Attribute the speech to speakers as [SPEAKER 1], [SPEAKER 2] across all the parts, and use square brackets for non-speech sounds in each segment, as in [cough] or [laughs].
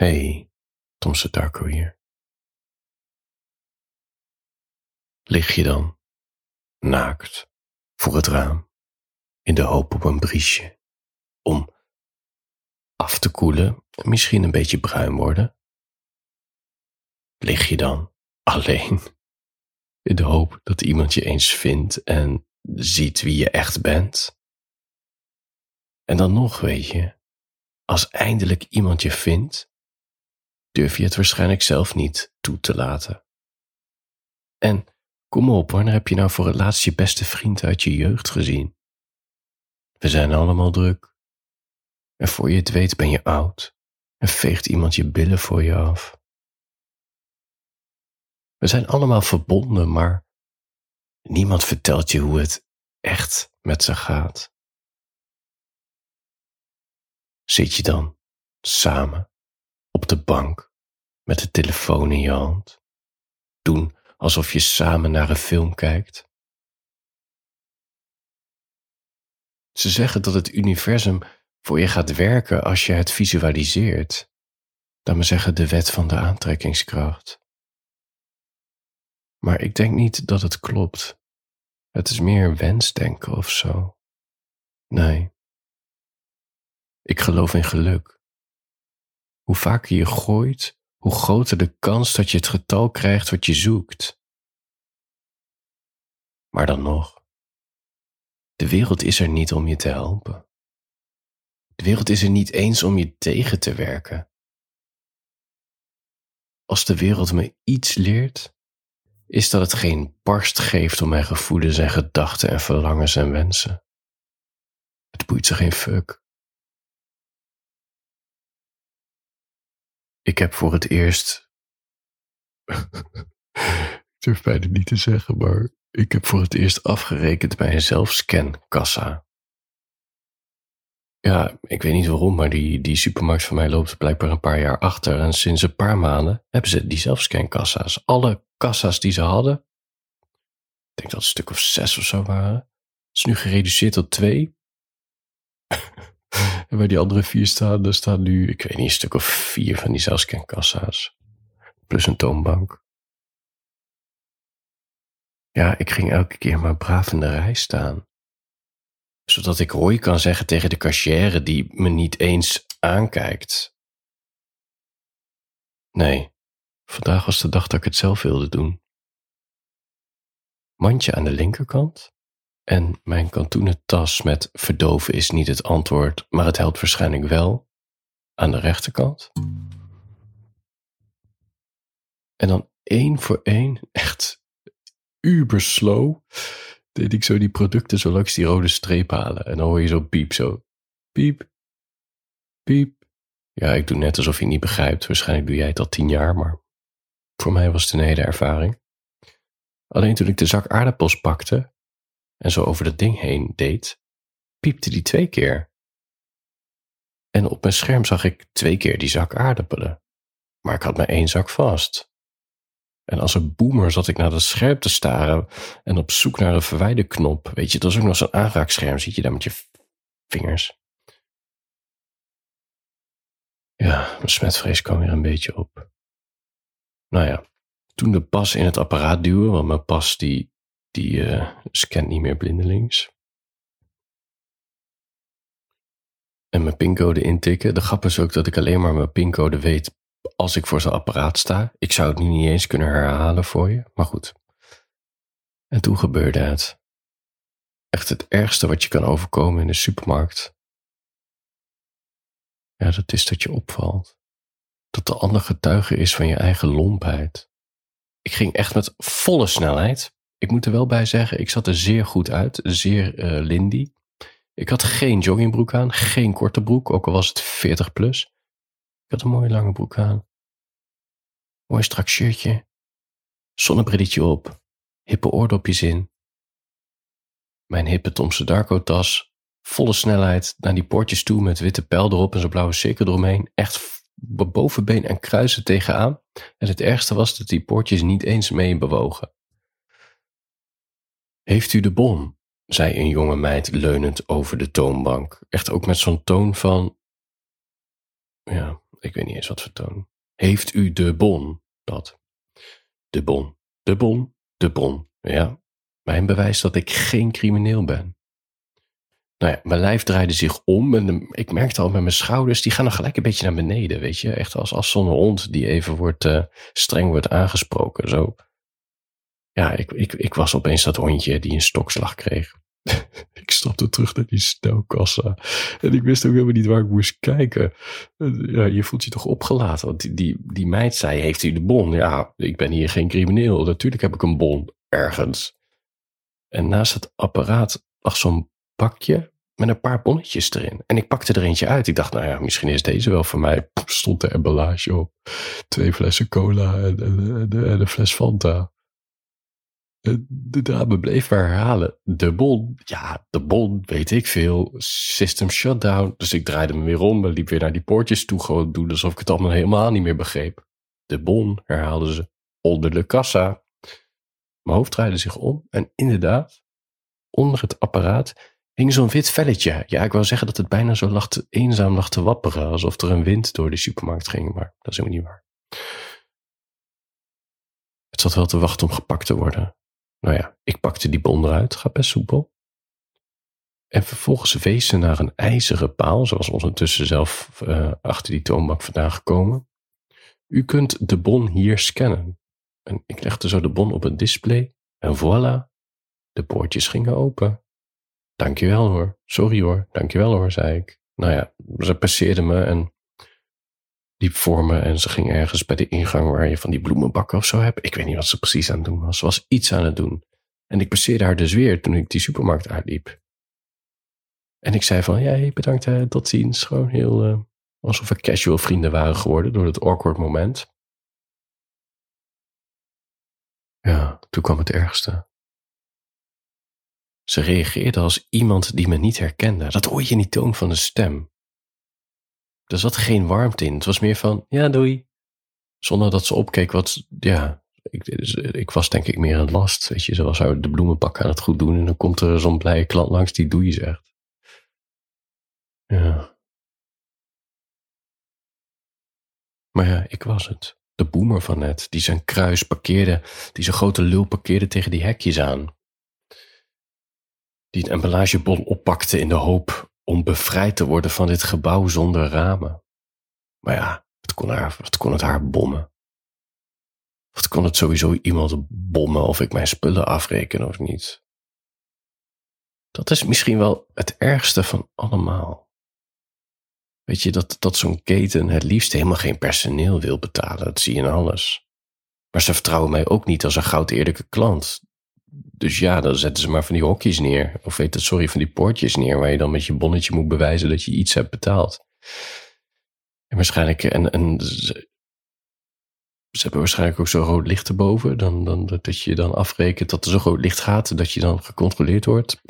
[SPEAKER 1] Hey, Tom Darko hier. Lig je dan, naakt, voor het raam, in de hoop op een briesje, om af te koelen en misschien een beetje bruin worden? Lig je dan alleen, in de hoop dat iemand je eens vindt en ziet wie je echt bent? En dan nog, weet je, als eindelijk iemand je vindt, durf je het waarschijnlijk zelf niet toe te laten. En kom op, wanneer heb je nou voor het laatst je beste vriend uit je jeugd gezien? We zijn allemaal druk. En voor je het weet ben je oud en veegt iemand je billen voor je af. We zijn allemaal verbonden, maar niemand vertelt je hoe het echt met ze gaat. Zit je dan samen op de bank met de telefoon in je hand. Doen alsof je samen naar een film kijkt. Ze zeggen dat het universum voor je gaat werken als je het visualiseert. Dat we zeggen de wet van de aantrekkingskracht. Maar ik denk niet dat het klopt. Het is meer wensdenken of zo. Nee. Ik geloof in geluk. Hoe vaker je gooit, hoe groter de kans dat je het getal krijgt wat je zoekt. Maar dan nog, de wereld is er niet om je te helpen. De wereld is er niet eens om je tegen te werken. Als de wereld me iets leert, is dat het geen barst geeft om mijn gevoelens en gedachten en verlangens en wensen. Het boeit ze geen fuck. Ik heb voor het eerst. [laughs] ik durf bijna niet te zeggen, maar ik heb voor het eerst afgerekend bij een zelfscankassa. Ja, ik weet niet waarom, maar die, die supermarkt van mij loopt blijkbaar een paar jaar achter. En sinds een paar maanden hebben ze die zelfscankassa's. Alle kassa's die ze hadden, ik denk dat het een stuk of zes of zo waren, is nu gereduceerd tot twee. [laughs] En waar die andere vier staan, daar staan nu, ik weet niet, een stuk of vier van die zelfscankassa's. Plus een toonbank. Ja, ik ging elke keer maar braaf in de rij staan. Zodat ik hooi kan zeggen tegen de cashier die me niet eens aankijkt. Nee, vandaag was de dag dat ik het zelf wilde doen. Mandje aan de linkerkant, en mijn kantoenen tas met verdoven is niet het antwoord, maar het helpt waarschijnlijk wel aan de rechterkant. En dan één voor één, [laughs] echt uber slow, deed ik zo die producten zo langs die rode streep halen. En dan hoor je zo piep, zo piep, piep. Ja, ik doe net alsof je niet begrijpt. Waarschijnlijk doe jij het al tien jaar, maar voor mij was het een hele ervaring. Alleen toen ik de zak aardappels pakte, en zo over dat ding heen deed, piepte die twee keer. En op mijn scherm zag ik twee keer die zak aardappelen. Maar ik had maar één zak vast. En als een boomer zat ik naar dat scherm te staren en op zoek naar een verwijderknop. Weet je, dat is ook nog zo'n aanraakscherm, zit je daar met je vingers. Ja, mijn smetvrees kwam weer een beetje op. Nou ja, toen de pas in het apparaat duwen, want mijn pas die die uh, scant niet meer blindelings. En mijn pincode intikken. De grap is ook dat ik alleen maar mijn pincode weet als ik voor zo'n apparaat sta. Ik zou het nu niet eens kunnen herhalen voor je, maar goed. En toen gebeurde het. Echt het ergste wat je kan overkomen in de supermarkt. Ja, dat is dat je opvalt. Dat de ander getuige is van je eigen lompheid. Ik ging echt met volle snelheid ik moet er wel bij zeggen, ik zat er zeer goed uit. Zeer uh, lindy. Ik had geen joggingbroek aan, geen korte broek, ook al was het 40 plus. Ik had een mooie lange broek aan. Mooi strak shirtje. Zonnebrilletje op. Hippe oordopjes in. Mijn hippe Tomse Darko tas. Volle snelheid naar die poortjes toe met witte pijl erop en zo'n blauwe cirkel eromheen. Echt bovenbeen en kruisen tegenaan. En het ergste was dat die poortjes niet eens mee bewogen. Heeft u de bon? zei een jonge meid leunend over de toonbank. Echt ook met zo'n toon van. Ja, Ik weet niet eens wat voor toon. Heeft u de bon? Dat. De bon. De bon. De bon. Ja. Mijn bewijs dat ik geen crimineel ben. Nou ja, mijn lijf draaide zich om en ik merkte al met mijn schouders, die gaan dan gelijk een beetje naar beneden, weet je. Echt als, als zo'n hond die even wordt, uh, streng wordt aangesproken. Zo. Ja, ik, ik, ik was opeens dat hondje die een stokslag kreeg. [laughs] ik stapte terug naar die snelkassa. En ik wist ook helemaal niet waar ik moest kijken. Ja, je voelt je toch opgelaten. Want die, die, die meid zei, heeft u de bon? Ja, ik ben hier geen crimineel. Natuurlijk heb ik een bon. Ergens. En naast het apparaat lag zo'n bakje met een paar bonnetjes erin. En ik pakte er eentje uit. Ik dacht, nou ja, misschien is deze wel voor mij. Stond de emballage op. Twee flessen cola en, en, en een fles Fanta. De dame bleef herhalen. De bon, ja, de bon, weet ik veel. System shutdown. Dus ik draaide me weer om en liep weer naar die poortjes toe. Gewoon doen alsof ik het allemaal helemaal niet meer begreep. De bon, herhaalden ze. Onder de kassa. Mijn hoofd draaide zich om en inderdaad, onder het apparaat hing zo'n wit velletje. Ja, ik wou zeggen dat het bijna zo lag eenzaam lag te wapperen. Alsof er een wind door de supermarkt ging, maar dat is helemaal niet waar. Het zat wel te wachten om gepakt te worden. Nou ja, ik pakte die bon eruit, gaat best soepel. En vervolgens wees ze naar een ijzeren paal, zoals ondertussen zelf uh, achter die toonbank vandaan gekomen. U kunt de bon hier scannen. En ik legde zo de bon op een display en voilà, de poortjes gingen open. Dankjewel hoor, sorry hoor, dankjewel hoor, zei ik. Nou ja, ze passeerde me en liep voor me en ze ging ergens bij de ingang waar je van die bloemenbakken of zo hebt. Ik weet niet wat ze precies aan het doen was. Ze was iets aan het doen. En ik passeerde haar dus weer toen ik die supermarkt uitliep. En ik zei van, ja, bedankt, hè, tot ziens. Gewoon heel, uh, alsof we casual vrienden waren geworden door het awkward moment. Ja, toen kwam het ergste. Ze reageerde als iemand die me niet herkende. Dat hoor je in die toon van de stem. Er zat geen warmte in. Het was meer van, ja, doei. Zonder dat ze opkeek wat, ja, ik, ik was denk ik meer een last. Weet je, zoals zou de bloemenpak aan het goed doen en dan komt er zo'n blije klant langs die doei zegt. Ja. Maar ja, ik was het. De boemer van net, die zijn kruis parkeerde, die zijn grote lul parkeerde tegen die hekjes aan. Die een emballagebon oppakte in de hoop om bevrijd te worden van dit gebouw zonder ramen. Maar ja, wat kon, kon het haar bommen? Wat kon het sowieso iemand bommen of ik mijn spullen afreken of niet? Dat is misschien wel het ergste van allemaal. Weet je, dat, dat zo'n keten het liefst helemaal geen personeel wil betalen. Dat zie je in alles. Maar ze vertrouwen mij ook niet als een goud eerlijke klant. Dus ja, dan zetten ze maar van die hokjes neer. Of weet het, sorry, van die poortjes neer. Waar je dan met je bonnetje moet bewijzen dat je iets hebt betaald. En waarschijnlijk, en, en ze, hebben waarschijnlijk ook zo'n rood licht erboven. Dan, dan, dat je dan afrekent dat er zo'n rood licht gaat. Dat je dan gecontroleerd wordt. [laughs]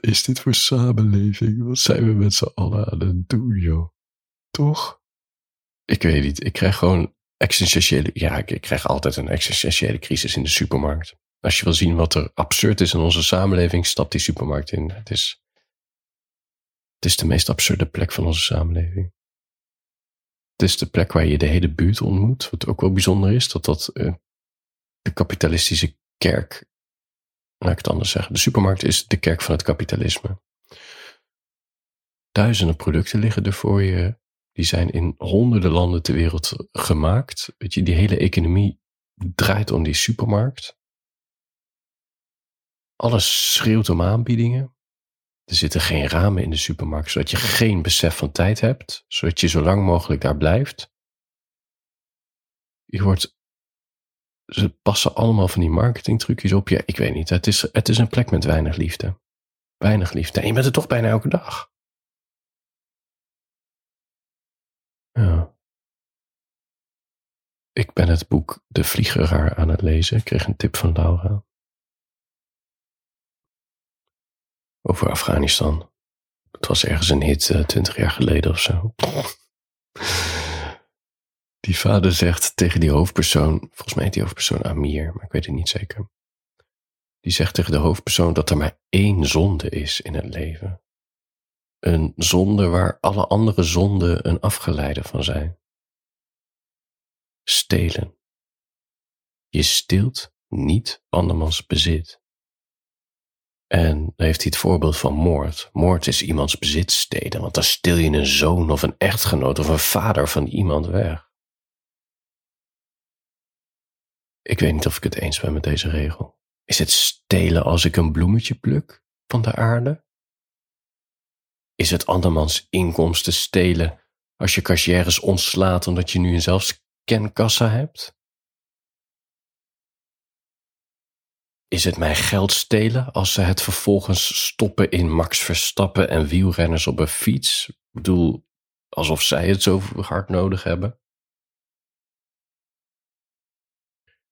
[SPEAKER 1] Is dit voor samenleving? Wat zijn we met z'n allen aan het doen, joh? Toch? Ik weet niet. Ik krijg gewoon existentiële, ja, ik krijg altijd een existentiële crisis in de supermarkt. Als je wil zien wat er absurd is in onze samenleving, stap die supermarkt in. Het is, het is de meest absurde plek van onze samenleving. Het is de plek waar je de hele buurt ontmoet. Wat ook wel bijzonder is, dat dat uh, de kapitalistische kerk, laat ik het anders zeggen, de supermarkt is de kerk van het kapitalisme. Duizenden producten liggen er voor je. Die zijn in honderden landen ter wereld gemaakt. Weet je, die hele economie draait om die supermarkt. Alles schreeuwt om aanbiedingen. Er zitten geen ramen in de supermarkt, zodat je geen besef van tijd hebt, zodat je zo lang mogelijk daar blijft. Je wordt, ze passen allemaal van die marketingtrucjes op. Ja, ik weet niet. Het is, het is een plek met weinig liefde. Weinig liefde. En je bent er toch bijna elke dag. Ja. Ik ben het boek De Vliegeraar aan het lezen. Ik kreeg een tip van Laura. Over Afghanistan. Het was ergens een hit uh, twintig jaar geleden of zo. [laughs] Die vader zegt tegen die hoofdpersoon, volgens mij heet die hoofdpersoon Amir, maar ik weet het niet zeker. Die zegt tegen de hoofdpersoon dat er maar één zonde is in het leven. Een zonde waar alle andere zonden een afgeleide van zijn. Stelen. Je steelt niet andermans bezit. En heeft hij het voorbeeld van moord. Moord is iemands bezit stelen, want dan stel je een zoon of een echtgenoot of een vader van iemand weg. Ik weet niet of ik het eens ben met deze regel. Is het stelen als ik een bloemetje pluk van de aarde? Is het andermans inkomsten stelen als je cashiers ontslaat omdat je nu een zelfscankassa hebt? Is het mijn geld stelen als ze het vervolgens stoppen in Max Verstappen en wielrenners op een fiets? Ik bedoel, alsof zij het zo hard nodig hebben.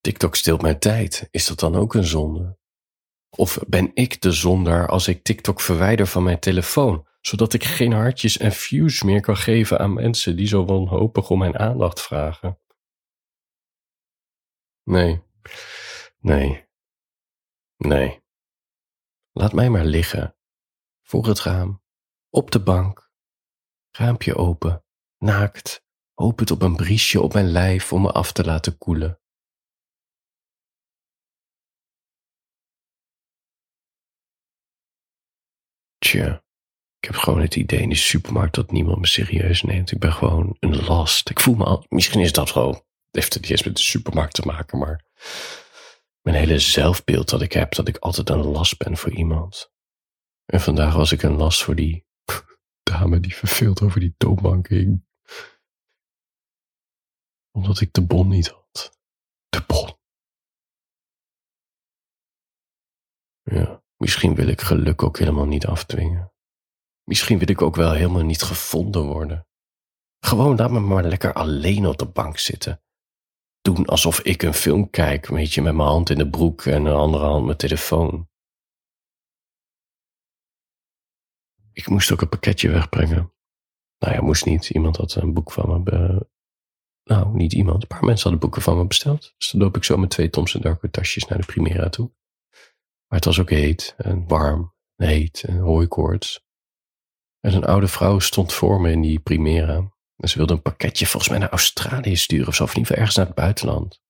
[SPEAKER 1] TikTok steelt mijn tijd. Is dat dan ook een zonde? Of ben ik de zondaar als ik TikTok verwijder van mijn telefoon, zodat ik geen hartjes en views meer kan geven aan mensen die zo wanhopig om mijn aandacht vragen? Nee, nee, nee. Laat mij maar liggen. Voor het raam, op de bank, raampje open, naakt, hopend op een briesje op mijn lijf om me af te laten koelen. Tja, ik heb gewoon het idee in de supermarkt dat niemand me serieus neemt. Ik ben gewoon een last. Ik voel me al, misschien is dat gewoon, heeft het niet eens met de supermarkt te maken, maar mijn hele zelfbeeld dat ik heb, dat ik altijd een last ben voor iemand. En vandaag was ik een last voor die [laughs] dame die verveeld over die toonbank. Omdat ik de bon niet had. De bon. Ja. Misschien wil ik geluk ook helemaal niet afdwingen. Misschien wil ik ook wel helemaal niet gevonden worden. Gewoon laat me maar lekker alleen op de bank zitten. Doen alsof ik een film kijk, weet je, met mijn hand in de broek en een andere hand mijn telefoon. Ik moest ook een pakketje wegbrengen. Nou ja, moest niet. Iemand had een boek van me. Nou, niet iemand. Een paar mensen hadden boeken van me besteld. Dus dan loop ik zo met twee Thomson Darko tasjes naar de Primera toe. Maar het was ook heet en warm, heet en hooikoorts. En een oude vrouw stond voor me in die Primera. En ze wilde een pakketje volgens mij naar Australië sturen of zo, of in ieder geval ergens naar het buitenland.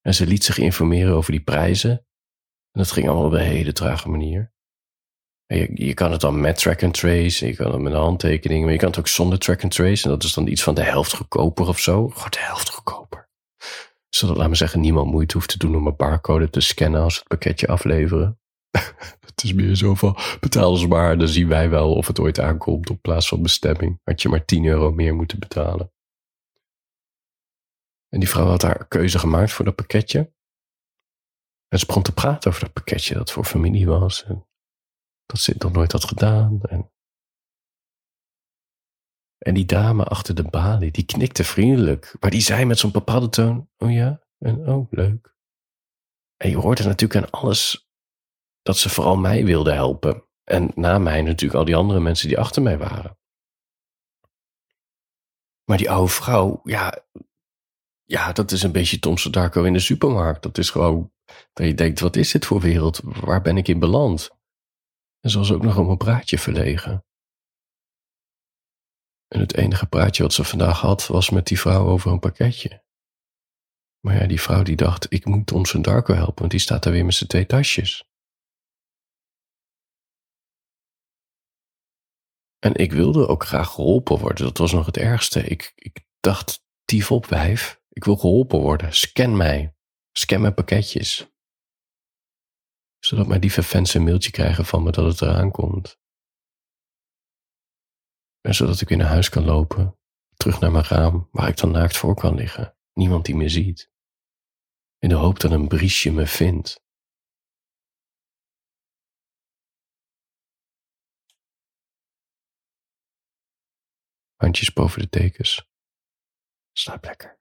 [SPEAKER 1] En ze liet zich informeren over die prijzen. En dat ging allemaal op een hele trage manier. je, je kan het dan met track and trace, je kan het met een handtekening, maar je kan het ook zonder track and trace. En dat is dan iets van de helft goedkoper of zo. Gewoon de helft goedkoper zodat, laat me zeggen, niemand moeite hoeft te doen om een barcode te scannen als ze het pakketje afleveren. [laughs] het is meer zo van, betaal maar, dan zien wij wel of het ooit aankomt op plaats van bestemming. Had je maar 10 euro meer moeten betalen. En die vrouw had haar keuze gemaakt voor dat pakketje. En ze begon te praten over dat pakketje dat voor familie was. En dat ze het nog nooit had gedaan. En en die dame achter de balie, die knikte vriendelijk. Maar die zei met zo'n bepaalde toon, oh ja, en oh, leuk. En je hoorde natuurlijk aan alles dat ze vooral mij wilde helpen. En na mij natuurlijk al die andere mensen die achter mij waren. Maar die oude vrouw, ja, ja, dat is een beetje Tom Darko in de supermarkt. Dat is gewoon, dat je denkt, wat is dit voor wereld? Waar ben ik in beland? En ze was ook nog om een praatje verlegen. En het enige praatje wat ze vandaag had was met die vrouw over een pakketje. Maar ja, die vrouw die dacht, ik moet een Darko helpen, want die staat daar weer met zijn twee tasjes. En ik wilde ook graag geholpen worden, dat was nog het ergste. Ik, ik dacht, tief op wijf, ik wil geholpen worden, scan mij, scan mijn pakketjes. Zodat mijn lieve fans een mailtje krijgen van me dat het eraan komt. En zodat ik weer naar huis kan lopen, terug naar mijn raam, waar ik dan naakt voor kan liggen. Niemand die me ziet. In de hoop dat een briesje me vindt. Handjes boven de tekens. Slaap lekker.